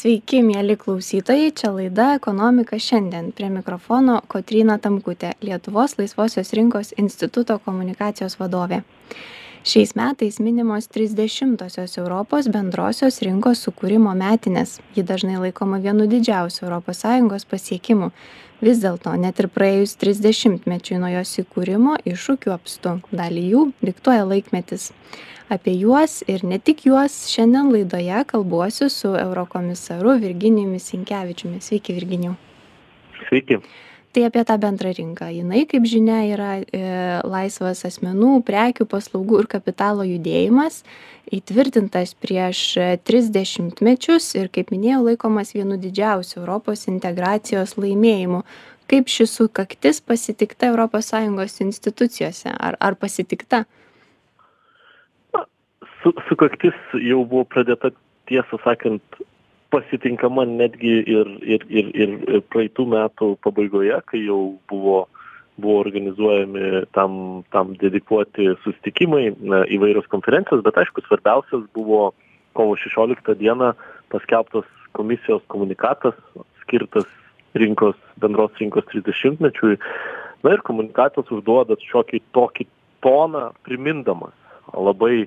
Sveiki, mėly klausytojai, čia laida Ekonomika šiandien. Prie mikrofono Kotryna Tamkutė, Lietuvos laisvosios rinkos instituto komunikacijos vadovė. Šiais metais minimos 30-osios Europos bendrosios rinkos sukūrimo metinės. Ji dažnai laikoma vienu didžiausių ES pasiekimų. Vis dėlto, net ir praėjus 30 mečiui nuo jos įkūrimo, iššūkių apstu. Dalį jų diktuoja laikmetis. Apie juos ir ne tik juos šiandien laidoje kalbuosiu su eurokomisaru Virginijumi Sinkevičiumi. Sveiki, Virginijau. Sveiki tai apie tą bendrą rinką. Jinai kaip žinia yra e, laisvas asmenų prekių paslaugų ir kapitalo judėjimas įtvirtintas prieš tris dešimtmečius ir kaip minėjau laikomas vienu didžiausių europos integracijos laimėjimų. Kaip ši sukaktis pasitikta europos sąjungos institucijose? Ar ar pasitikta? Su sukaktis jau buvo pradėta tiesą sakant pasitinkama netgi ir ir ir ir praeitų metų pabaigoje kai jau buvo buvo organizuojami tam tam dedikuoti susitikimai na įvairios konferencijos bet aišku svarbiausias buvo kovo šešioliktą dieną paskelbtas komisijos komunikatas skirtas rinkos bendros rinkos trisdešimtmečiui. Na ir komunikatas užduoda šiokį tokį toną primindamas labai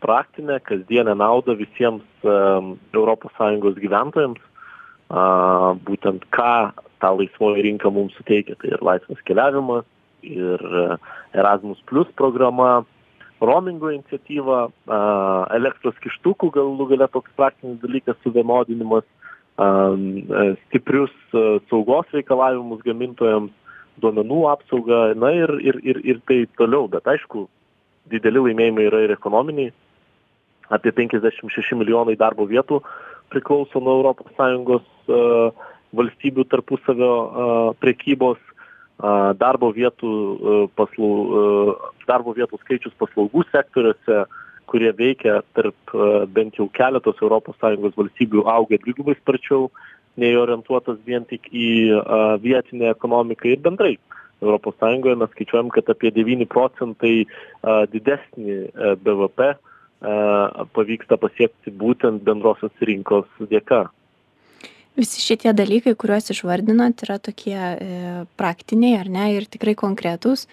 praktinę kasdienę naudą visiems sąjungos gyventojams. Būtent ką ta laisvoji rinka mums suteikia tai ir laisvas keliavimas ir erasmus plius programa romingo iniciatyva elektros kištukų galų gale toks praktinis dalykas suvienodinimas a stiprius saugos reikalavimus gamintojams duomenų apsauga na ir ir ir ir taip toliau. Bet aišku dideli laimėjimai yra ir ekonominiai apie penkiasdešim šeši milijonai darbo vietų priklauso nuo europos sąjungos valstybių tarpusavio prekybos darbo vietų paslau darbo vietų skaičius paslaugų sektoriuose kurie veikia tarp bent jau keletos sąjungos valstybių auga dvigubai sparčiau nei orientuotas vien tik į vietinę ekonomiką ir bendrai sąjungoje. Mes skaičiuojam kad apie devyni procentai didesnį bvp pavyksta pasiekti būtent bendrosios rinkos dėka. Visi šitie dalykai, kuriuos išvardinot, yra tokie e, praktiniai ar ne ir tikrai konkretūs.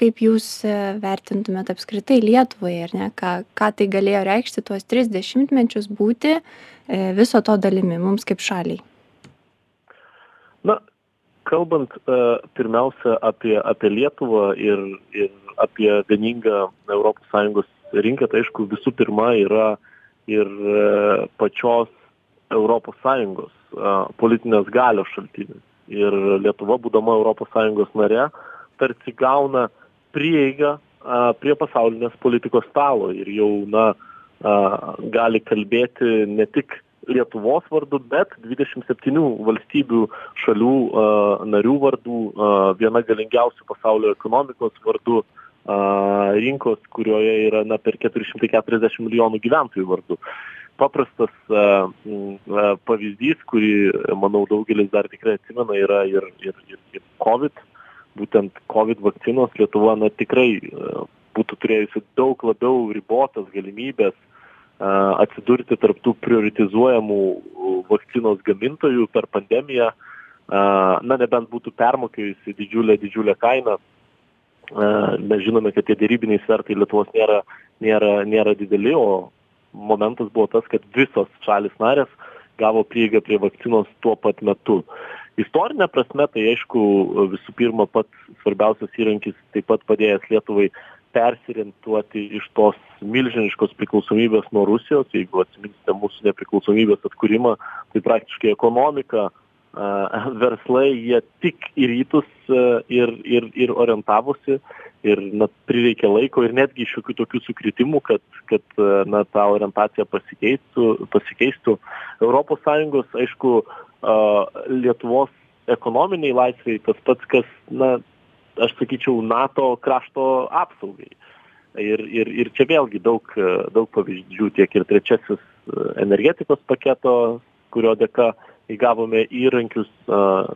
Kaip jūs e, vertintumėt apskritai Lietuvai, ar ne, ką, ką tai galėjo reikšti tuos 30 mečius būti e, viso to dalimi mums kaip šaliai? Na, kalbant pirmiausia apie, apie Lietuvą ir, ir apie vieningą ES rinka tai aišku visų pirma yra ir e, pačios europos sąjungos politinės galios šaltinis. Ir lietuva būdama europos sąjungos nare tarsi gauna prieigą prie pasaulinės politikos stalo. Ir jau na gali kalbėti ne tik lietuvos vardu bet dvidešim septynių valstybių šalių narių vardu viena galingiausių pasaulio ekonomikos vardu a rinkos kurioje yra na per keturi šimtai keturiasdešim milijonų gyventojų vardu. Paprastas a a pavyzdys kurį manau daugelis dar tikrai atsimena yra ir ir ir ir covid. Būtent covid vakcinos lietuva na tikrai būtų turėjusi daug labiau ribotas galimybes atsidurti tarp tų prioritizuojamų vakcinos gamintojų per pandemiją. Na nebent būtų permokėjusi didžiulę didžiulę kainą mes žinome kad tie derybiniai svertai lietuvos nėra nėra nėra dideli o momentas buvo tas kad visos šalys narės gavo prieigą prie vakcinos tuo pat metu. Istorine prasme tai aišku visų pirma pats svarbiausias įrankis taip pat padėjęs lietuvai persiorientuoti iš tos milžiniškos priklausomybės nuo rusijos. Jeigu atsiminsite mūsų nepriklausomybės atkūrimą tai praktiškai ekonomika verslai jie tik į rytus ir ir ir orientavosi ir na prireikė laiko ir netgi šiokių tokių sukrėtimų kad kad na ta orientacija pasikeistų pasikeistų. Europos sąjungos aišku lietuvos ekonominei laisvei tas pats kas na aš sakyčiau nato krašto apsaugai. Ir ir ir čia vėlgi daug daug pavyzdžių tiek ir trečiasis energetikos paketo kurio dėka įgavome įrankius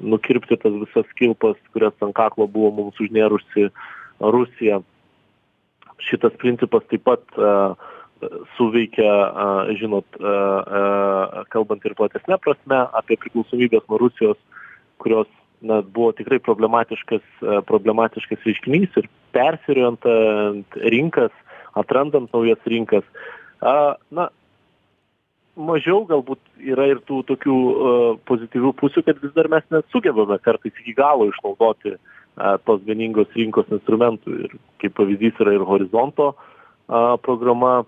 nukirpti tas visas kilpas kurias ant kaklo buvo mums užnėrusi rusija šitas principas taip pat suveikia, žinot, kalbant ir platesnė prasme apie priklausomybės nuo Rusijos, kurios na, buvo tikrai problematiškas, problematiškas reiškinys ir persiriojant rinkas, atrandant naujas rinkas. Na, mažiau galbūt yra ir tų tokių uh, pozityvių pusių, kad vis dar mes nesugebame kartais iki galo išnaudoti uh, tos vieningos rinkos instrumentų. Ir kaip pavyzdys yra ir horizonto uh, programa,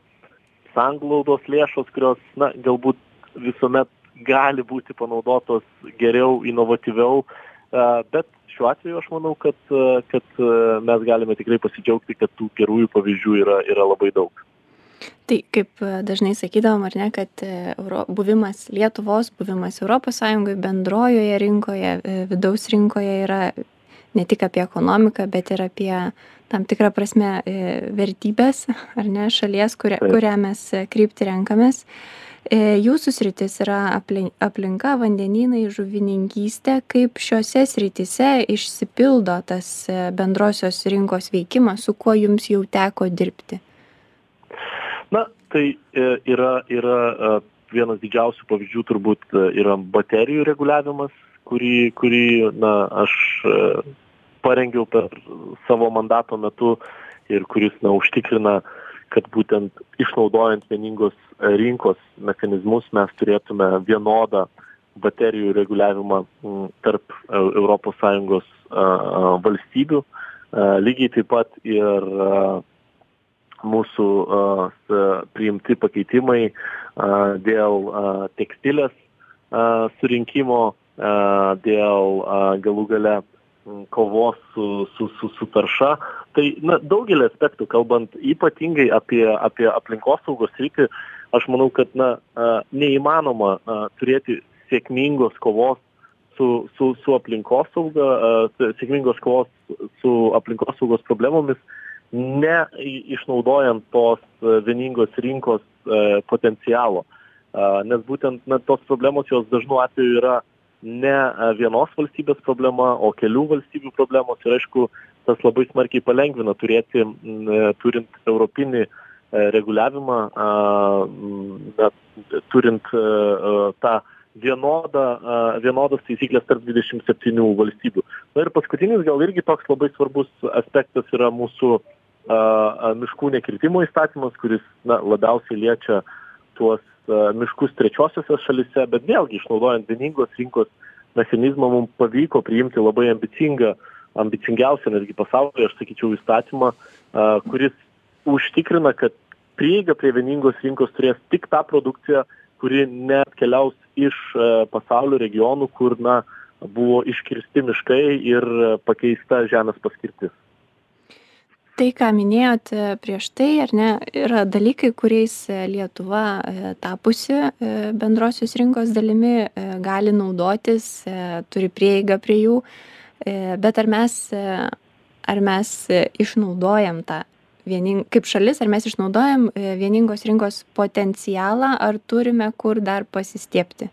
sanglaudos lėšos, kurios, na, galbūt visuomet gali būti panaudotos geriau, inovatyviau, bet šiuo atveju aš manau, kad, kad mes galime tikrai pasidžiaugti, kad tų gerųjų pavyzdžių yra, yra labai daug tai kaip e, dažnai sakydavom ar ne kad e, euro buvimas lietuvos buvimas europos sąjungoj bendrojoje rinkoje e, vidaus rinkoje yra ne tik apie ekonomiką bet ir apie tam tikra prasme vertybes ar ne šalies kuria kurią mes kryptį renkamės. Jūsų sritis yra aplin aplinka vandenynai žuvininkystė. Kaip šiose srityse išsipildo tas bendrosios rinkos veikimas? Su kuo jums jau teko dirbti tai e, yra yra e, vienas didžiausių pavyzdžių turbūt e, yra baterijų reguliavimas kurį kurį na aš parengiau per savo mandato metu ir kuris na užtikrina kad būtent išnaudojant vieningos rinkos mechanizmus mes turėtume vienodą baterijų reguliavimą tarp Sąjungos valstybių. Lygiai taip pat ir mūsų priimti pakeitimai dėl tekstilės surinkimo, dėl galų gale kovos su, su, su, su tarša. Tai na, daugelį aspektų, kalbant ypatingai apie, apie aplinkosaugos rytį, aš manau, kad na, neįmanoma turėti sėkmingos kovos su, su, su aplinkosauga, sėkmingos kovos su aplinkosaugos problemomis neišnaudojant tos e, vieningos rinkos e, potencialo. Nes būtent na, tos problemos jos dažnu atveju yra ne vienos valstybės problema, o kelių valstybių problemos ir aišku, tas labai smarkiai palengvina turėti, e, turint europinį reguliavimą, na, turint tą vienodą, vienodas taisyklės tarp 27 valstybių. Na ir paskutinis gal irgi toks labai svarbus aspektas yra mūsų uh, miškų nekirtimo įstatymas, kuris na, labiausiai liečia tuos miškus trečiosiose šalise, bet vėlgi išnaudojant vieningos rinkos mechanizmą mums pavyko priimti labai ambicingą, ambicingiausią netgi pasaulyje, aš sakyčiau, įstatymą, kuris užtikrina, kad prieiga prie vieningos rinkos turės tik tą produkciją, kuri net keliaus iš pasaulio regionų, kur na, buvo iškirsti miškai ir pakeista žemės paskirtis tai ką minėjot e, prieš tai ar ne yra dalykai kuriais e, lietuva e, tapusi bendrosios rinkos dalimi gali naudotis turi prieigą prie jų. Bet ar mes ar mes išnaudojam tą viening kaip šalis ar mes išnaudojam vieningos rinkos potencialą ar turime kur dar pasistiebti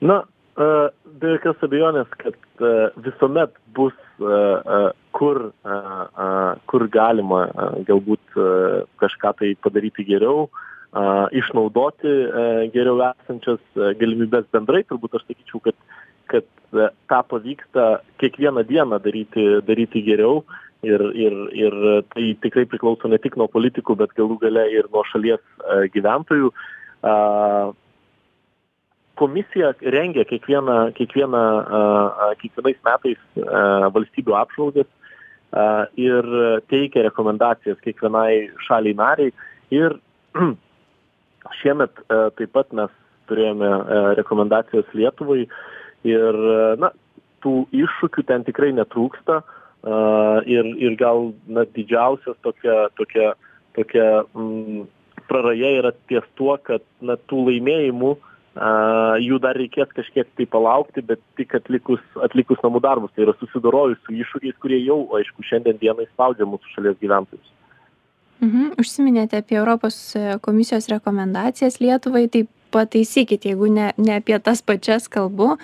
na be jokios abejonės kad visuomet bus kur kur galima galbūt kažką tai padaryti geriau išnaudoti geriau esančias galimybes bendrai. Turbūt aš sakyčiau kad kad tą pavyksta kiekvieną dieną daryti daryti geriau. Ir ir ir tai tikrai priklauso ne tik nuo politikų bet galų gale ir nuo šalies gyventojų komisija rengia kiekvieną kiekvieną kiekvienais metais valstybių apžvalgas ir teikia rekomendacijas kiekvienai šaliai nariai. Ir šiemet taip pat mes turėjome rekomendacijas Lietuvai. Ir na, tų iššūkių ten tikrai netrūksta ir, ir gal na, didžiausias tokia, tokia, tokia mm, praraja yra ties tuo, kad na, tų laimėjimų uh, jų dar reikės kažkiek tai palaukti, bet tik atlikus, atlikus namų darbus, tai yra susidorojus su iššūkiais, kurie jau, aišku, šiandien dienai spaudžia mūsų šalies gyventojus. Mhm. Užsiminėte apie Europos komisijos rekomendacijas Lietuvai, tai pataisykit, jeigu ne, ne apie tas pačias kalbu.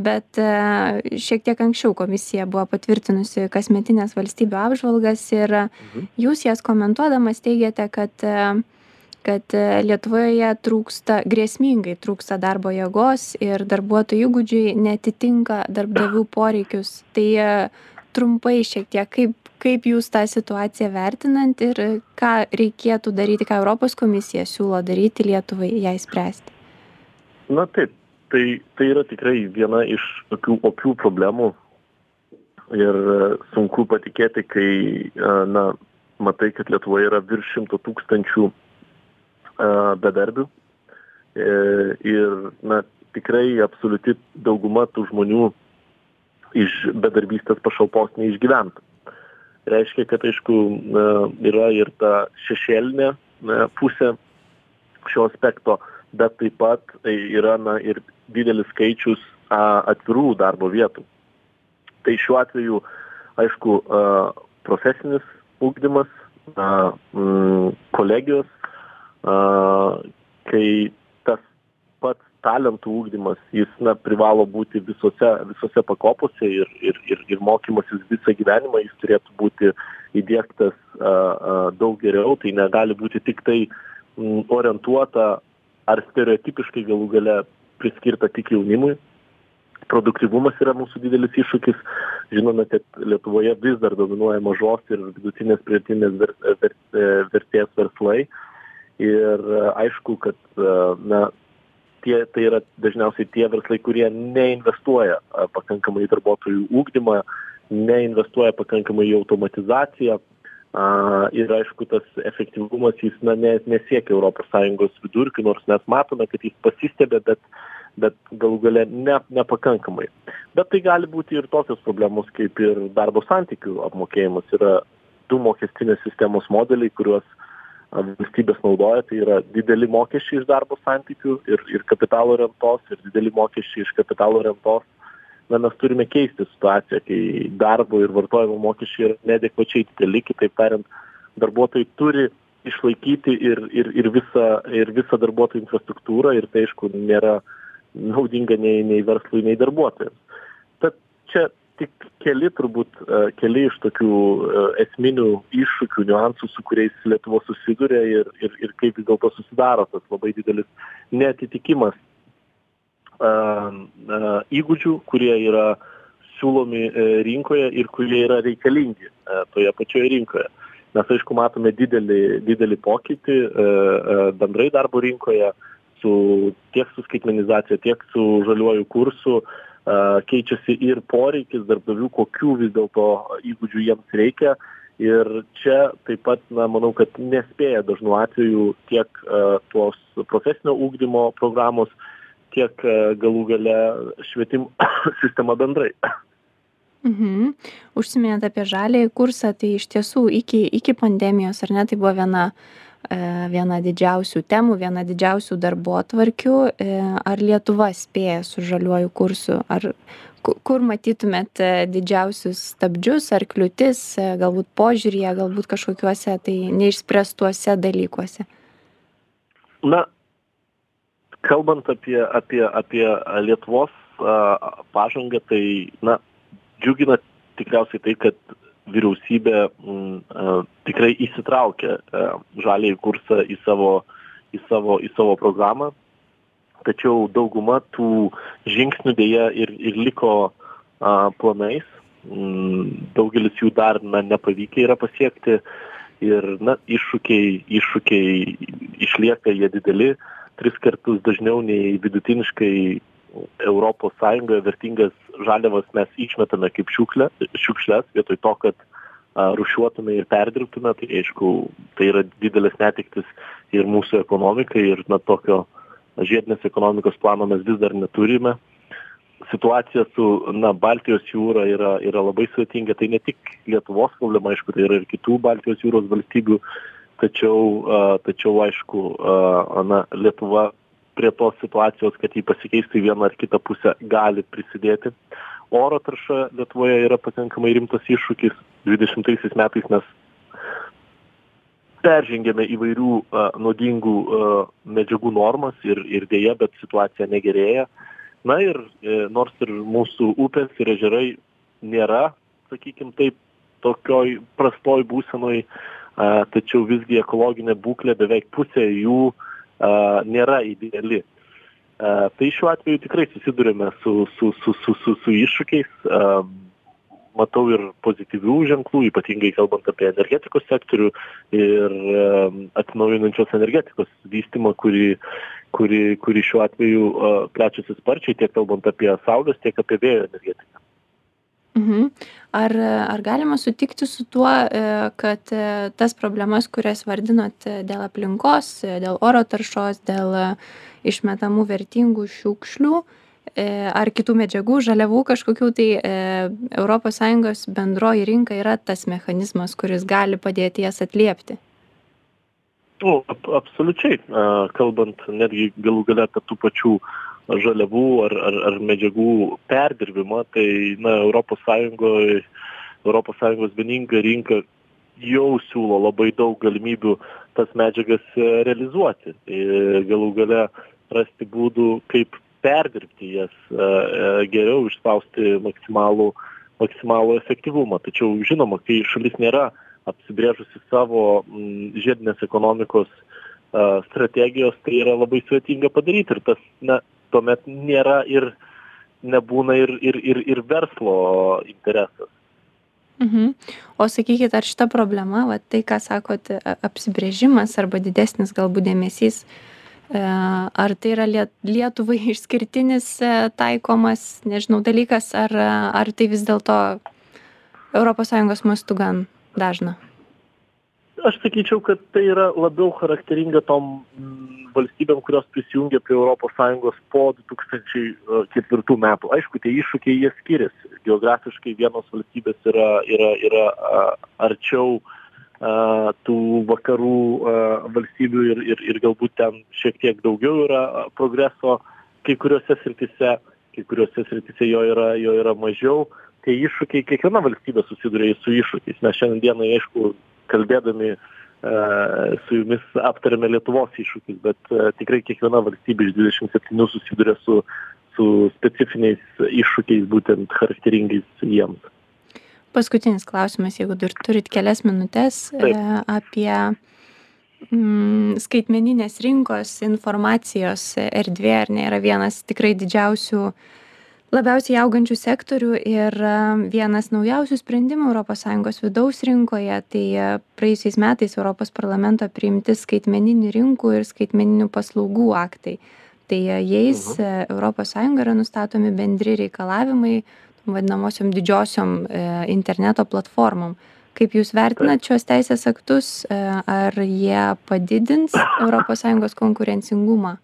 bet šiek tiek anksčiau komisija buvo patvirtinusi kasmetines valstybių apžvalgas ir mhm. jūs jas komentuodamas teigiate, kad kad Lietuvoje trūksta, grėsmingai trūksta darbo jėgos ir darbuotojų įgūdžiai netitinka darbdavių poreikius. Tai trumpai šiek tiek, kaip, kaip jūs tą situaciją vertinant ir ką reikėtų daryti, ką Europos komisija siūlo daryti Lietuvai ją įspręsti? Na taip, tai, tai yra tikrai viena iš tokių opių problemų ir e, sunku patikėti, kai e, na, matai, kad Lietuvoje yra virš šimto tūkstančių e, bedarbių ir na, tikrai absoliuti dauguma tų žmonių iš bedarbystės pašalpos neišgyventų. Reiškia, kad aišku yra ir ta šešėlinė pusė šio aspekto, bet taip pat tai yra na, ir didelis skaičius atvirų darbo vietų. Tai šiuo atveju, aišku, profesinis ūkdymas, kolegijos, kai talentų ugdymas jis na privalo būti visose visose pakopose ir ir ir ir mokymasis visą gyvenimą jis turėtų būti įdiegtas daug geriau. Tai negali būti tiktai orientuota ar stereotipiškai galų gale priskirta tik jaunimui. Produktyvumas yra mūsų didelis iššūkis. Žinome kad lietuvoje vis dar dominuoja mažos ir vidutinės pridėtinės ver ver vertės verslai ir aišku kad na tie tai yra dažniausiai tie verslai kurie neinvestuoja pakankamai į darbuotojų ugdymą neinvestuoja pakankamai į automatizaciją a ir aišku tas efektyvumas jis na ne nesiekia europos sąjungos vidurkių nors mes matome kad jis pasistiebia bet bet galų gale ne nepakankamai. Bet tai gali būti ir tokios problemos kaip ir darbo santykių apmokėjimas. Yra du mokestinės sistemos modeliai kuriuos valstybės naudoja tai yra dideli mokesčiai iš darbo santykių ir ir kapitalo rentos ir dideli mokesčiai iš kapitalo rentos. Na mes turime keisti situaciją kai darbo ir vartojimo mokesčiai yra neadekvačiai dideli kitaip tariant darbuotojai turi išlaikyti ir ir ir visą ir visą darbuotojų infrastruktūrą ir tai aišku nėra naudinga nei nei verslui nei darbuotojams. Tad čia tik keli turbūt e, keli iš tokių e, esminių iššūkių niuansų su kuriais lietuva susiduria ir ir ir kaip vis dėlto susidaro tas labai didelis neatitikimas a a įgūdžių kurie yra siūlomi e, rinkoje ir kurie yra reikalingi toje pačioje rinkoje. Mes aišku matome didelį didelį pokytį bendrai darbo rinkoje su tiek su skaitmenizacija tiek su žaliuoju kursu keičiasi ir poreikis darbdavių, kokių vis dėlto įgūdžių jiems reikia. Ir čia taip pat, na, manau, kad nespėja dažnu atveju tiek uh, tos profesinio ūkdymo programos, tiek uh, galų gale švietimo sistema bendrai. Mhm. Užsiminėt apie žalį kursą, tai iš tiesų iki, iki pandemijos, ar ne, tai buvo viena uh, viena didžiausių temų, viena didžiausių darbo tvarkių. E, ar Lietuva spėja su žaliuoju kursu? Ar kur matytumėt e, didžiausius stabdžius ar kliūtis, galbūt požiūrėje, galbūt kažkokiuose tai neišspręstuose dalykuose? Na, kalbant apie, apie, apie Lietuvos pažangą, tai, na, džiugina tikriausiai tai, kad vyriausybė mm, tikrai įsitraukė žaliąjį kursą į savo, į savo, į savo programą, tačiau dauguma tų žingsnių dėja ir, ir liko a, planais, mm, daugelis jų dar na, nepavykę yra pasiekti. Ir na, iššūkiai, iššūkiai išlieka jie dideli, tris kartus dažniau nei vidutiniškai Europos Sąjungoje vertingas žaliavas mes išmetame kaip šiukšlę, šiukšlės vietoj to, kad rušiuotume ir perdirbtume, tai aišku, tai yra didelis netiktis ir mūsų ekonomikai ir na tokio žiedinės ekonomikos plano mes vis dar neturime. Situacija su na, Baltijos jūra yra, yra labai sudėtinga, tai ne tik Lietuvos problema, aišku, tai yra ir kitų Baltijos jūros valstybių, tačiau, uh, tačiau aišku, uh, na, Lietuva prie tos situacijos, kad jį pasikeistų į vieną ar kitą pusę, gali prisidėti. Oro tarša Lietuvoje yra pakankamai rimtas iššūkis. 20 metais mes peržengėme įvairių uh, nuodingų uh, medžiagų normas ir, ir dėja, bet situacija negerėja. na ir nors ir mūsų upės ir ežerai nėra sakykim taip tokioj prastoj būsenoj tačiau visgi ekologinė būklė beveik pusė jų nėra ideali. Tai šiuo atveju tikrai susiduriame su su su su su su iššūkiais matau ir pozityvių ženklų ypatingai kalbant apie energetikos sektorių ir atsinaujinančios energetikos vystymą kurį kuri kuri šiuo atveju plečiasi sparčiai tiek kalbant apie saulės tiek apie vėjo energetiką Mhm. Ar, ar galima sutikti su tuo, kad tas problemas, kurias vardinot dėl aplinkos, dėl oro taršos, dėl išmetamų vertingų šiukšlių, E, ar kitų medžiagų, žaliavų kažkokių, tai ES bendroji rinka yra tas mechanizmas, kuris gali padėti jas atliepti. O, ap, absoliučiai, kalbant netgi galų gale apie tų pačių žaliavų ar, ar, ar medžiagų perdirbimą, tai na, ES, ES vieninga rinka jau siūlo labai daug galimybių tas medžiagas e, realizuoti. Ir galų gale rasti būdų, kaip perdirbti jas e, e, geriau išspausti maksimalų maksimalų efektyvumą tačiau žinoma kai šalis nėra apsibrėžusi savo žiedinės ekonomikos e, strategijos tai yra labai sudėtinga padaryti ir tas na tuomet nėra ir nebūna ir ir ir ir verslo interesas Mhm. O sakykit, ar šita problema, va, tai, ką sakot, apsibrėžimas arba didesnis galbūt dėmesys E, ar tai yra Lietuvai išskirtinis e, taikomas, nežinau, dalykas, ar, ar tai vis dėlto ES mastu gan dažna? Aš sakyčiau, kad tai yra labiau charakteringa tom mm, valstybėm, kurios prisijungė prie ES po 2004 metų. Aišku, tie iššūkiai jie skiriasi. Geografiškai vienos valstybės yra, yra, yra arčiau uh, tų vakarų valstybių ir, ir, ir galbūt ten šiek tiek daugiau yra progreso kai kuriuose srityse, kai kuriuose srityse jo yra, jo yra mažiau. Tie iššūkiai, kiekviena valstybė susiduria su iššūkiais. Mes šiandieną, aišku, kalbėdami su jumis aptarėme Lietuvos iššūkius, bet tikrai kiekviena valstybė iš 27 susiduria su, su specifiniais iššūkiais, būtent charakteringais jiems. Paskutinis klausimas jeigu dar turit kelias minutes e, apie mm, skaitmeninės rinkos informacijos erdvė ar ne yra vienas tikrai didžiausių labiausiai augančių sektorių ir e, vienas naujausių sprendimų ES vidaus rinkoje, tai e, praėjusiais metais Europos parlamento priimti skaitmeninių rinkų ir skaitmeninių paslaugų aktai. Tai jais ES yra nustatomi bendri reikalavimai vadinamosiom didžiosiom e, interneto platformom. Kaip Jūs vertinat šios teisės aktus, e, ar jie padidins ES konkurencingumą?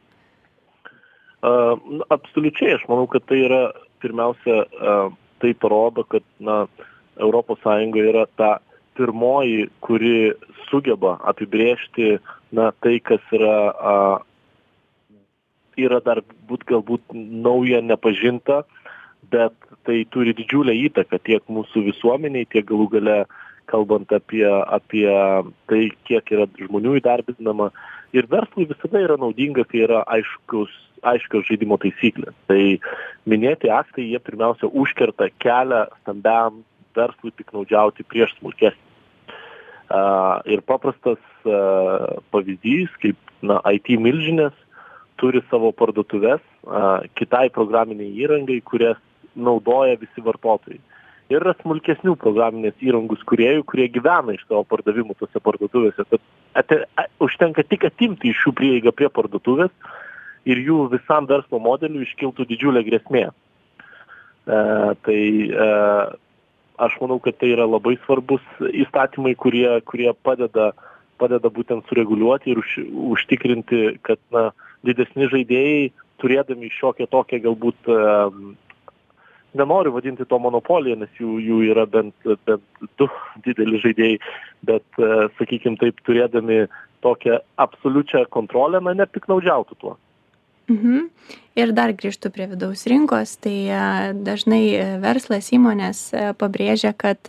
Uh, absoliučiai, aš manau, kad tai yra pirmiausia, tai parodo, kad na, ES yra ta pirmoji, kuri sugeba apibriežti na, tai, kas yra, uh, yra dar būt galbūt nauja, nepažinta, bet tai turi didžiulę įtaką tiek mūsų visuomenei tiek galų gale kalbant apie apie tai kiek yra žmonių įdarbinama. Ir verslui visada yra naudinga kai yra aiškus aiškios žaidimo taisyklės tai minėti aktai jie pirmiausia užkerta kelią stambiam verslui piktnaudžiauti prieš smulkesnį ir paprastas a, pavyzdys kaip na it milžinės turi savo parduotuves a, kitai programinei įrangai kurias naudoja visi vartotojai. Ir yra smulkesnių programinės įrangus kuriejų, kurie gyvena iš savo pardavimų tose parduotuvėse. Tad ate, a, užtenka tik atimti iš jų prieigą prie parduotuvės ir jų visam verslo modeliu iškiltų didžiulė grėsmė. E, tai e, aš manau, kad tai yra labai svarbus įstatymai, kurie, kurie padeda, padeda būtent sureguliuoti ir už, užtikrinti, kad na, didesni žaidėjai, turėdami šiokią tokią galbūt e, nenoriu vadinti to monopolija, nes jų, jų yra bent, bent du dideli žaidėjai, bet, e, sakykime taip, turėdami tokią absoliučią kontrolę, na, nepiknaudžiautų tuo. Mhm. Ir dar grįžtų prie vidaus rinkos, tai e, dažnai e, verslas įmonės pabrėžia, kad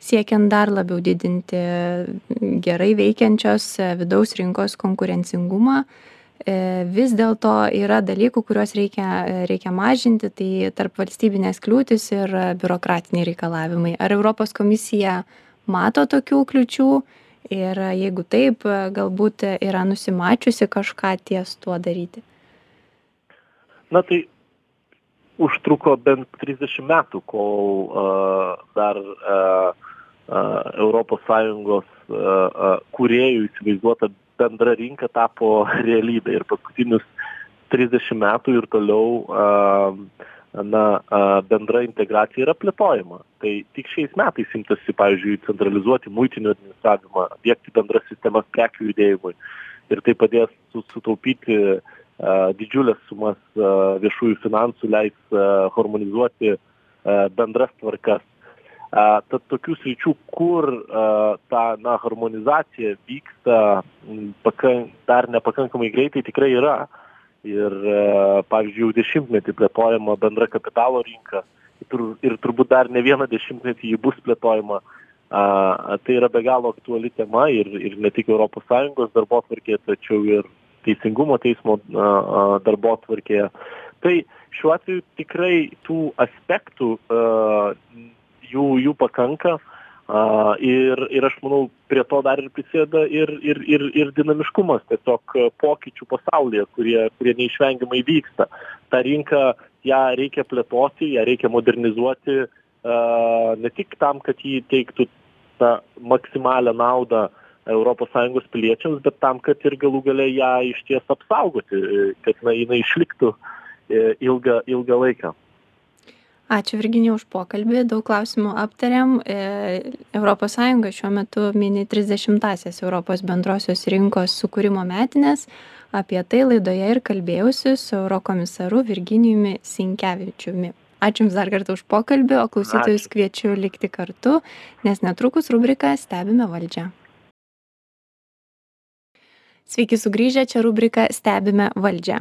siekiant dar labiau didinti gerai veikiančios vidaus rinkos konkurencingumą, e, vis dėlto yra dalykų, kuriuos reikia, reikia mažinti, tai tarp valstybinės kliūtis ir biurokratiniai reikalavimai. Ar Europos komisija mato tokių kliučių ir jeigu taip, galbūt yra nusimačiusi kažką ties tuo daryti? Na tai užtruko bent 30 metų, kol uh, dar uh, ES kuriejų įsivaizduota bendra rinka tapo realybė ir paskutinius 30 metų ir toliau na, bendra integracija yra plėtojama. Tai tik šiais metais imtasi, pavyzdžiui, centralizuoti muitinių administravimą, dėkti bendras sistemas prekių judėjimui ir tai padės sutaupyti didžiulės sumas viešųjų finansų, leis harmonizuoti bendras tvarkas. Tad tokių sričių kur ta na harmonizacija vyksta pakan dar nepakankamai greitai tikrai yra. Ir pavyzdžiui jau dešimtmetį plėtojama bendra kapitalo rinka. Ir turbūt dar ne vieną dešimtmetį ji bus plėtojama. A tai yra be galo aktuali tema ir ir ne tik europos sąjungos darbotvarkėje tačiau ir teisingumo teismo darbotvarkėje. Tai šiuo atveju tikrai tų aspektų jų jų pakanka ir ir aš manau prie to dar ir prisideda ir ir ir ir dinamiškumas tiesiog pokyčių pasaulyje kurie kurie neišvengiamai vyksta. Tą rinką ją reikia plėtoti ją reikia modernizuoti ne tik tam kad ji teiktų tą maksimalią naudą europos sąjungos piliečiams bet tam kad ir galų gale ją išties apsaugoti kad na jinai išliktų e, ilgą ilgą laiką Ačiū Virginija už pokalbį, daug klausimų aptariam. ES šiuo metu mini 30-asias Europos bendrosios rinkos sukūrimo metinės. Apie tai laidoje ir kalbėjausi su Eurokomisaru Virginijumi Sinkevičiumi. Ačiū Jums dar kartą už pokalbį, o klausytojus Ačiū. kviečiu likti kartu, nes netrukus rubrika Stebime valdžią. Sveiki sugrįžę, čia rubrika Stebime valdžią.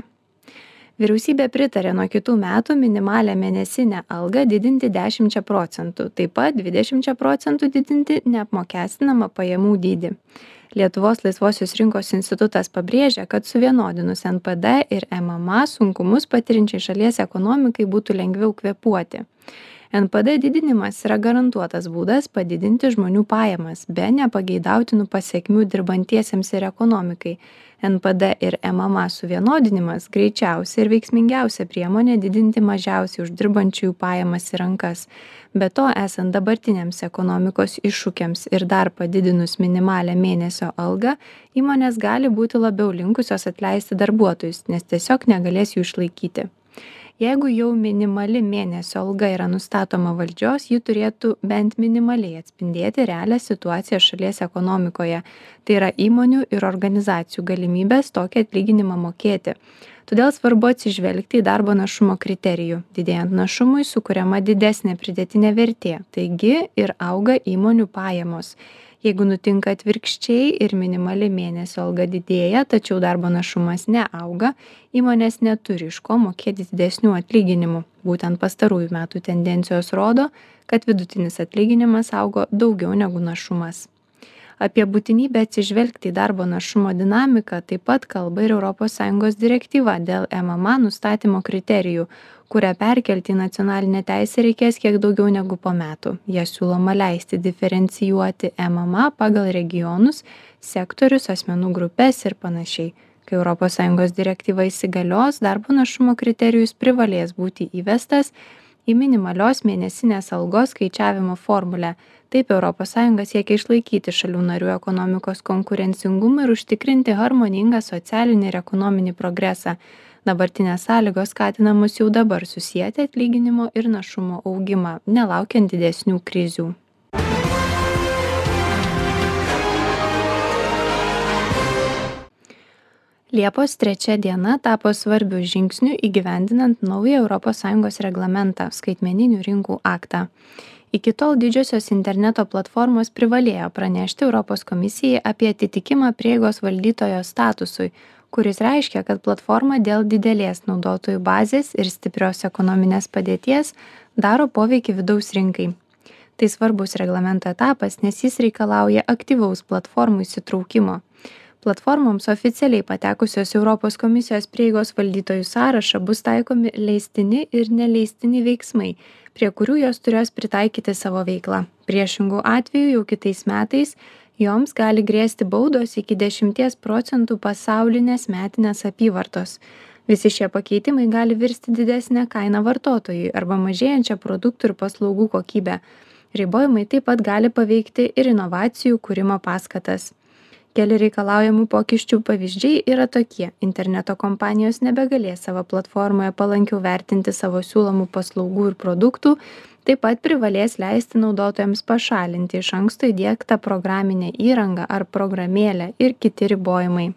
Vyriausybė pritarė nuo kitų metų minimalią mėnesinę algą didinti dešimčia procentų taip pat dvidešimčia procentų didinti neapmokestinamą pajamų dydį. Lietuvos laisvosios rinkos institutas pabrėžia kad suvienodinus npd ir mma sunkumus patiriančiai šalies ekonomikai būtų lengviau kvėpuoti npd didinimas yra garantuotas būdas padidinti žmonių pajamas be nepageidautinų pasekmių dirbantiesiems ir ekonomikai. Npd ir mma suvienodinimas greičiausia ir veiksmingiausia priemonė didinti mažiausiai uždirbančiųjų pajamas į rankas. Be to esant dabartiniams ekonomikos iššūkiams ir dar padidinus minimalią mėnesio algą įmonės gali būti labiau linkusios atleisti darbuotojus nes tiesiog negalės jų išlaikyti jeigu jau minimali mėnesio alga yra nustatoma valdžios ji turėtų bent minimaliai atspindėti realią situaciją šalies ekonomikoje. Tai yra įmonių ir organizacijų galimybes tokį atlyginimą mokėti. Todėl svarbu atsižvelgti į darbo našumo kriterijų. Didėjant našumui sukuriama didesnė pridėtinė vertė. Taigi ir auga įmonių pajamos jeigu nutinka atvirkščiai ir minimali mėnesio alga didėja tačiau darbo našumas neauga įmonės neturi iš ko mokėti didesnių atlyginimų. Būtent pastarųjų metų tendencijos rodo kad vidutinis atlyginimas augo daugiau negu našumas apie būtinybę atsižvelgti į darbo našumo dinamiką taip pat kalba ir europos sąjungos direktyva dėl mma nustatymo kriterijų kurią perkelti į nacionalinę teisę reikės kiek daugiau negu po metų. Ja siūloma leisti diferencijuoti mma pagal regionus sektorius asmenų grupes ir panašiai. Kai europos sąjungos direktyva įsigalios darbo našumo kriterijus privalės būti įvestas į minimalios mėnesinės algos skaičiavimo formulę. Taip sąjunga siekia išlaikyti šalių narių ekonomikos konkurencingumą ir užtikrinti harmoningą socialinį ir ekonominį progresą. Dabartinės sąlygos skatina mus jau dabar susieti atlyginimo ir našumo augimą nelaukiant didesnių krizių Liepos trečia diena tapo svarbiu žingsniu įgyvendinant naują ES reglamentą skaitmeninių rinkų aktą. Iki tol didžiosios interneto platformos privalėjo pranešti Europos komisijai apie atitikimą prieigos valdytojo statusui, kuris reiškia kad platforma dėl didelės naudotojų bazės ir stiprios ekonominės padėties daro poveikį vidaus rinkai tai svarbus reglamento etapas nes jis reikalauja aktyvaus platformų įsitraukimo platformoms oficialiai patekusios europos komisijos prieigos valdytojų sąrašą bus taikomi leistini ir neleistini veiksmai prie kurių jos turės pritaikyti savo veiklą. Priešingu atveju jau kitais metais joms gali grėsti baudos iki dešimties procentų pasaulinės metinės apyvartos. Visi šie pakeitimai gali virsti didesne kaina vartotojui arba mažėjančia produktų ir paslaugų kokybe ribojimai taip pat gali paveikti ir inovacijų kūrimo paskatas keli reikalaujamų pokyčių pavyzdžiai yra tokie. Interneto kompanijos nebegalės savo platformoje palankiau vertinti savo siūlomų paslaugų ir produktų taip pat privalės leisti naudotojams pašalinti iš anksto įdiegtą programinę įrangą ar programėlę ir kiti ribojimai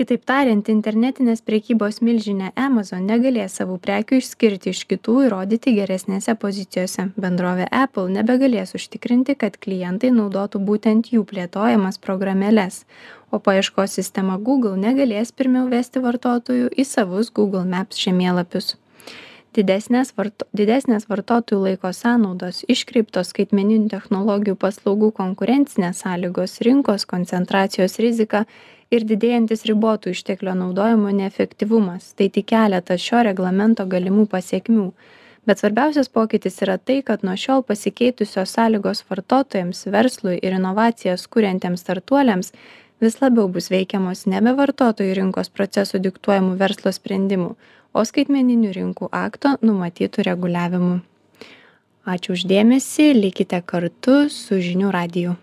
kitaip tariant internetinės prekybos milžinė amazon negalės savų prekių išskirti iš kitų ir rodyti geresnėse pozicijose. Bendrovė apple nebegalės užtikrinti kad klientai naudotų būtent jų plėtojamas programėles. O paieškos sistema google negalės pirmiau vesti vartotojų į savus google maps žemėlapius. Didesnės varto didesnės vartotojų laiko sąnaudos iškreiptos skaitmeninių technologijų paslaugų konkurencinės sąlygos rinkos koncentracijos rizika ir didėjantis ribotų išteklių naudojimo neefektyvumas. Tai tik keletas šio reglamento galimų pasekmių bet svarbiausias pokytis yra tai kad nuo šiol pasikeitusios sąlygos vartotojams verslui ir inovacijas kuriantiems startuoliams vis labiau bus veikiamos nebe vartotojų rinkos procesų diktuojamų verslo sprendimų o skaitmeninių rinkų akto numatytų reguliavimų. Ačiū už dėmesį likite kartu su žinių radiju